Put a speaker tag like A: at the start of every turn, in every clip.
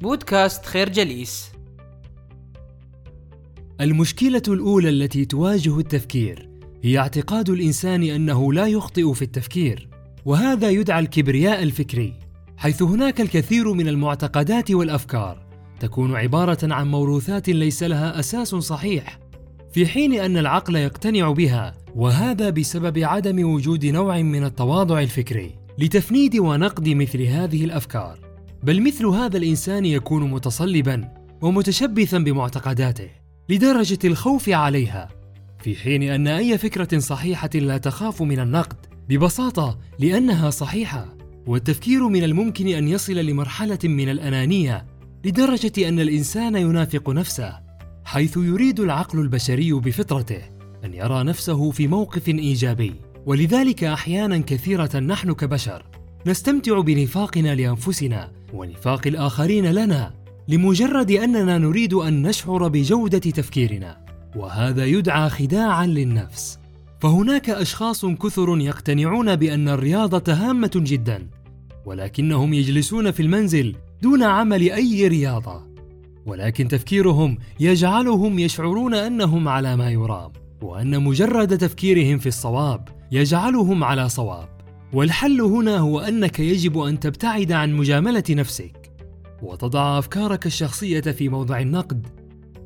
A: بودكاست خير جليس
B: المشكلة الأولى التي تواجه التفكير هي اعتقاد الإنسان أنه لا يخطئ في التفكير، وهذا يدعى الكبرياء الفكري، حيث هناك الكثير من المعتقدات والأفكار تكون عبارة عن موروثات ليس لها أساس صحيح، في حين أن العقل يقتنع بها، وهذا بسبب عدم وجود نوع من التواضع الفكري لتفنيد ونقد مثل هذه الأفكار. بل مثل هذا الإنسان يكون متصلبا ومتشبثا بمعتقداته لدرجة الخوف عليها في حين أن أي فكرة صحيحة لا تخاف من النقد ببساطة لأنها صحيحة. والتفكير من الممكن أن يصل لمرحلة من الأنانية لدرجة أن الإنسان ينافق نفسه حيث يريد العقل البشري بفطرته أن يرى نفسه في موقف إيجابي. ولذلك أحيانا كثيرة نحن كبشر نستمتع بنفاقنا لأنفسنا ونفاق الآخرين لنا لمجرد أننا نريد أن نشعر بجودة تفكيرنا وهذا يدعى خداعا للنفس. فهناك أشخاص كثر يقتنعون بأن الرياضه هامه جدا ولكنهم يجلسون في المنزل دون عمل أي رياضة. ولكن تفكيرهم يجعلهم يشعرون أنهم على ما يرام وأن مجرد تفكيرهم في الصواب يجعلهم على صواب. والحل هنا هو أنك يجب أن تبتعد عن مجاملة نفسك وتضع أفكارك الشخصية في موضع النقد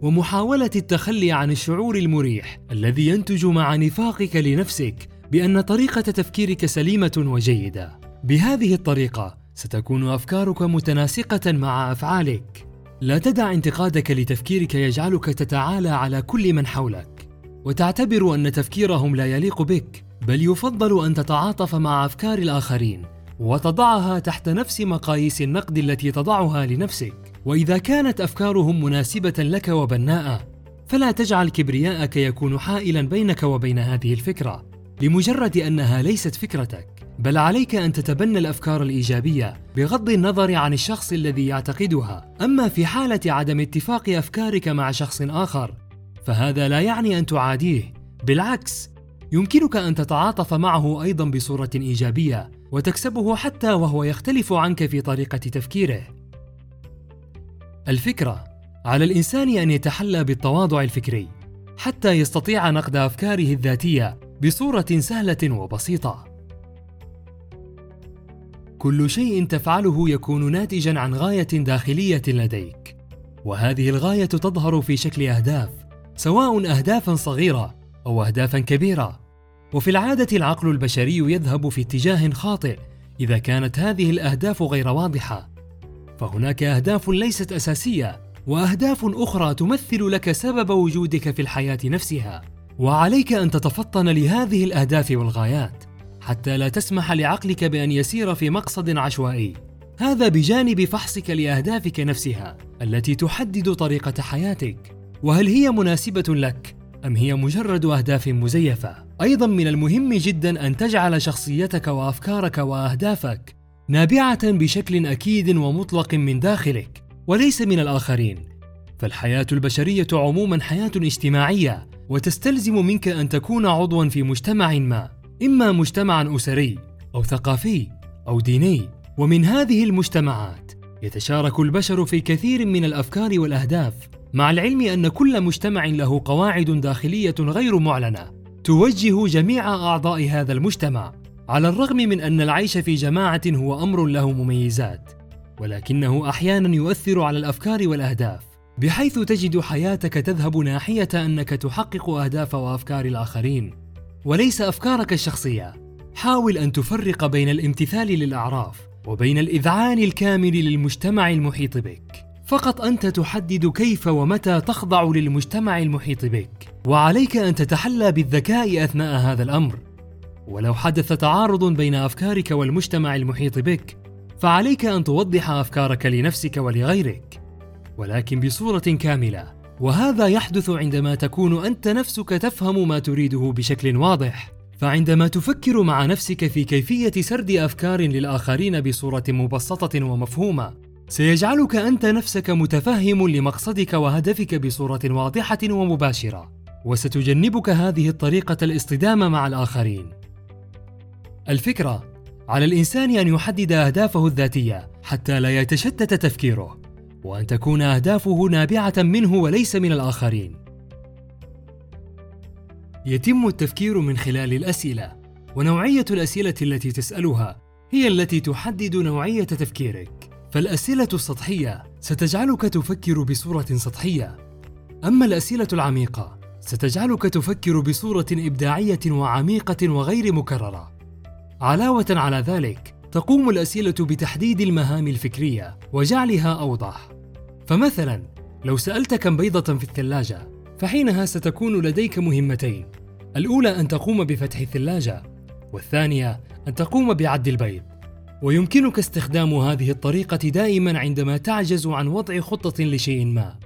B: ومحاولة التخلي عن الشعور المريح الذي ينتج مع نفاقك لنفسك بأن طريقة تفكيرك سليمة وجيدة. بهذه الطريقة ستكون أفكارك متناسقة مع أفعالك. لا تدع انتقادك لتفكيرك يجعلك تتعالى على كل من حولك. وتعتبر أن تفكيرهم لا يليق بك بل يفضل أن تتعاطف مع أفكار الآخرين وتضعها تحت نفس مقاييس النقد التي تضعها لنفسك. وإذا كانت أفكارهم مناسبة لك وبناءه فلا تجعل كبرياءك يكون حائلا بينك وبين هذه الفكرة لمجرد أنها ليست فكرتك. بل عليك أن تتبنى الأفكار الإيجابية بغض النظر عن الشخص الذي يعتقدها. أما في حالة عدم اتفاق أفكارك مع شخص آخر فهذا لا يعني أن تعاديه. بالعكس يمكنك أن تتعاطف معه أيضا بصورة إيجابية وتكسبه حتى وهو يختلف عنك في طريقة تفكيره. الفكرة على الإنسان أن يتحلى بالتواضع الفكري حتى يستطيع نقد أفكاره الذاتية بصورة سهلة وبسيطة. كل شيء تفعله يكون ناتجا عن غاية داخلية لديك وهذه الغاية تظهر في شكل أهداف سواء اهدافا صغيرة أو اهدافا كبيرة. وفي العادة العقل البشري يذهب في اتجاه خاطئ إذا كانت هذه الأهداف غير واضحة. فهناك أهداف ليست أساسية وأهداف أخرى تمثل لك سبب وجودك في الحياة نفسها. وعليك أن تتفطن لهذه الأهداف والغايات حتى لا تسمح لعقلك بأن يسير في مقصد عشوائي. هذا بجانب فحصك لأهدافك نفسها التي تحدد طريقة حياتك. وهل هي مناسبة لك؟ أم هي مجرد أهداف مزيفة؟ أيضا من المهم جدا أن تجعل شخصيتك وأفكارك وأهدافك نابعة بشكل أكيد ومطلق من داخلك وليس من الآخرين. فالحياة البشرية عموما حياة اجتماعية وتستلزم منك أن تكون عضوا في مجتمع ما إما مجتمعا أسري أو ثقافي أو ديني. ومن هذه المجتمعات يتشارك البشر في كثير من الأفكار والأهداف. مع العلم أن كل مجتمع له قواعد داخلية غير معلنة توجه جميع أعضاء هذا المجتمع على الرغم من أن العيش في جماعة هو أمر له مميزات ولكنه أحيانا يؤثر على الأفكار والأهداف بحيث تجد حياتك تذهب ناحية أنك تحقق أهداف وأفكار الآخرين وليس أفكارك الشخصية. حاول أن تفرق بين الامتثال للأعراف وبين الإذعان الكامل للمجتمع المحيط بك. فقط أنت تحدد كيف ومتى تخضع للمجتمع المحيط بك. وعليك أن تتحلى بالذكاء أثناء هذا الأمر. ولو حدث تعارض بين أفكارك والمجتمع المحيط بك فعليك أن توضح أفكارك لنفسك ولغيرك. ولكن بصورة كاملة وهذا يحدث عندما تكون أنت نفسك تفهم ما تريده بشكل واضح. فعندما تفكر مع نفسك في كيفية سرد أفكار للآخرين بصورة مبسطة ومفهومة سيجعلك أنت نفسك متفهم لمقصدك وهدفك بصورة واضحة ومباشرة وستجنبك هذه الطريقة الاصطدام مع الآخرين الفكرة على الإنسان أن يحدد أهدافه الذاتية حتى لا يتشتت تفكيره وأن تكون أهدافه نابعة منه وليس من الآخرين. يتم التفكير من خلال الأسئلة، ونوعية الأسئلة التي تسألها هي التي تحدد نوعية تفكيرك. فالأسئلة السطحية ستجعلك تفكر بصورة سطحية، أما الأسئلة العميقة ستجعلك تفكر بصورة إبداعية وعميقة وغير مكررة. علاوة على ذلك، تقوم الأسئلة بتحديد المهام الفكرية وجعلها أوضح. فمثلا، لو سألت كم بيضة في الثلاجة، فحينها ستكون لديك مهمتين. الأولى أن تقوم بفتح الثلاجة، والثانية أن تقوم بعد البيض. ويمكنك استخدام هذه الطريقة دائما عندما تعجز عن وضع خطة لشيء ما.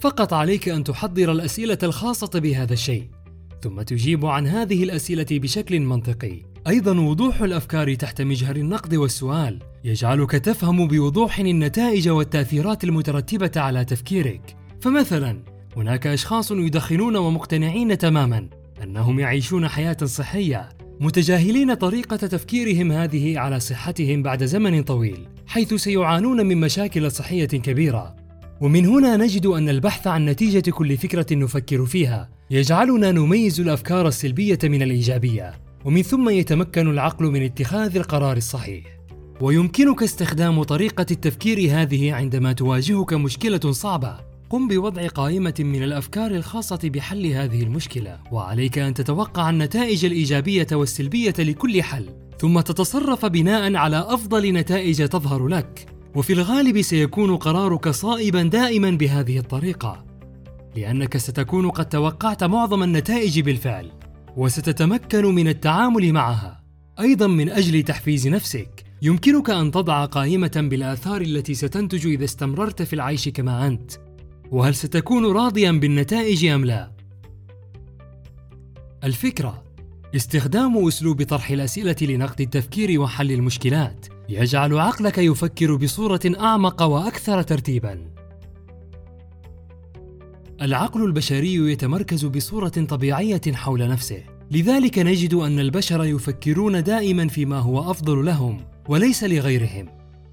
B: فقط عليك أن تحضر الأسئلة الخاصة بهذا الشيء، ثم تجيب عن هذه الأسئلة بشكل منطقي. أيضا وضوح الأفكار تحت مجهر النقد والسؤال يجعلك تفهم بوضوح النتائج والتأثيرات المترتبة على تفكيرك. فمثلا، هناك أشخاص يدخنون ومقتنعين تماما أنهم يعيشون حياة صحية، متجاهلين طريقة تفكيرهم هذه على صحتهم بعد زمن طويل، حيث سيعانون من مشاكل صحية كبيرة. ومن هنا نجد أن البحث عن نتيجة كل فكرة نفكر فيها يجعلنا نميز الأفكار السلبية من الإيجابية، ومن ثم يتمكن العقل من اتخاذ القرار الصحيح. ويمكنك استخدام طريقة التفكير هذه عندما تواجهك مشكلة صعبة. قم بوضع قائمة من الأفكار الخاصة بحل هذه المشكلة، وعليك أن تتوقع النتائج الإيجابية والسلبية لكل حل، ثم تتصرف بناء على أفضل نتائج تظهر لك. وفي الغالب سيكون قرارك صائبا دائما بهذه الطريقة لأنك ستكون قد توقعت معظم النتائج بالفعل وستتمكن من التعامل معها أيضا من أجل تحفيز نفسك يمكنك أن تضع قائمة بالآثار التي ستنتج إذا استمررت في العيش كما أنت وهل ستكون راضيا بالنتائج أم لا الفكرة استخدام أسلوب طرح الأسئلة لنقد التفكير وحل المشكلات يجعل عقلك يفكر بصورة أعمق وأكثر ترتيبا. العقل البشري يتمركز بصورة طبيعية حول نفسه، لذلك نجد أن البشر يفكرون دائما فيما هو أفضل لهم وليس لغيرهم.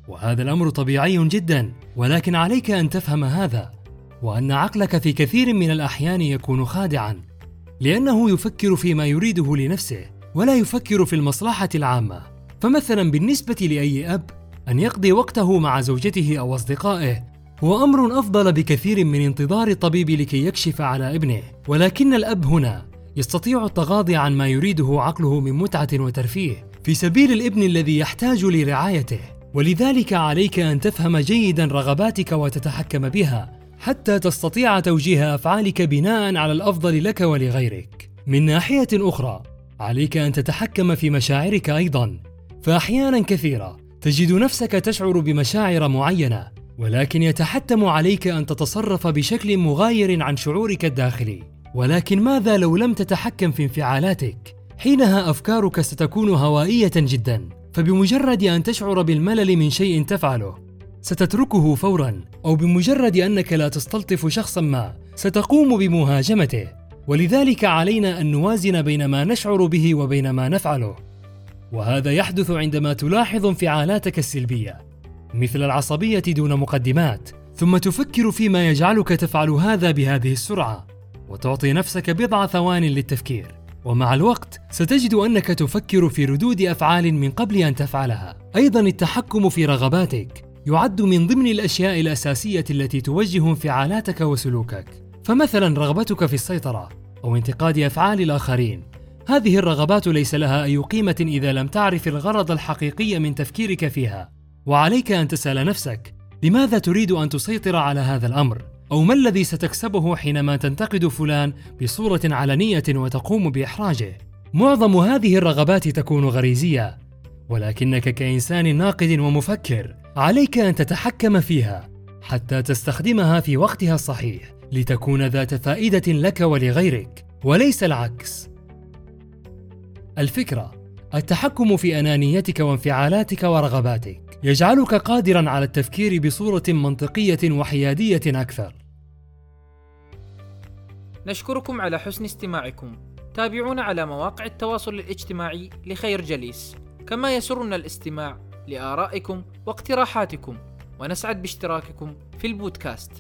B: وهذا الأمر طبيعي جدا، ولكن عليك أن تفهم هذا، وأن عقلك في كثير من الأحيان يكون خادعا، لأنه يفكر فيما يريده لنفسه، ولا يفكر في المصلحة العامة. فمثلا بالنسبة لأي أب أن يقضي وقته مع زوجته أو أصدقائه هو أمر أفضل بكثير من انتظار الطبيب لكي يكشف على ابنه، ولكن الأب هنا يستطيع التغاضي عن ما يريده عقله من متعة وترفيه في سبيل الابن الذي يحتاج لرعايته، ولذلك عليك أن تفهم جيدا رغباتك وتتحكم بها حتى تستطيع توجيه أفعالك بناء على الأفضل لك ولغيرك. من ناحية أخرى، عليك أن تتحكم في مشاعرك أيضا. فاحيانا كثيرة تجد نفسك تشعر بمشاعر معينة ولكن يتحتم عليك أن تتصرف بشكل مغاير عن شعورك الداخلي. ولكن ماذا لو لم تتحكم في انفعالاتك؟ حينها أفكارك ستكون هوائية جدا. فبمجرد أن تشعر بالملل من شيء تفعله ستتركه فورا. أو بمجرد أنك لا تستلطف شخصا ما ستقوم بمهاجمته. ولذلك علينا أن نوازن بين ما نشعر به وبين ما نفعله. وهذا يحدث عندما تلاحظ انفعالاتك السلبية مثل العصبية دون مقدمات ثم تفكر فيما يجعلك تفعل هذا بهذه السرعة وتعطي نفسك بضع ثوان للتفكير. ومع الوقت ستجد أنك تفكر في ردود أفعال من قبل أن تفعلها. أيضا التحكم في رغباتك. يعد من ضمن الأشياء الأساسية التي توجه انفعالاتك وسلوكك. فمثلا رغبتك في السيطرة أو انتقاد أفعال الآخرين. هذه الرغبات ليس لها أي قيمة إذا لم تعرف الغرض الحقيقي من تفكيرك فيها. وعليك أن تسأل نفسك لماذا تريد أن تسيطر على هذا الأمر؟ أو ما الذي ستكسبه حينما تنتقد فلان بصورة علنية وتقوم بإحراجه؟ معظم هذه الرغبات تكون غريزية ولكنك كإنسان ناقد ومفكر. عليك أن تتحكم فيها حتى تستخدمها في وقتها الصحيح لتكون ذات فائدة لك ولغيرك وليس العكس الفكرة التحكم في أنانيتك وانفعالاتك ورغباتك يجعلك قادرا على التفكير بصورة منطقية وحيادية أكثر.
A: نشكركم على حسن استماعكم. تابعونا على مواقع التواصل الاجتماعي لخير جليس، كما يسرنا الاستماع لآرائكم واقتراحاتكم. ونسعد باشتراككم في البودكاست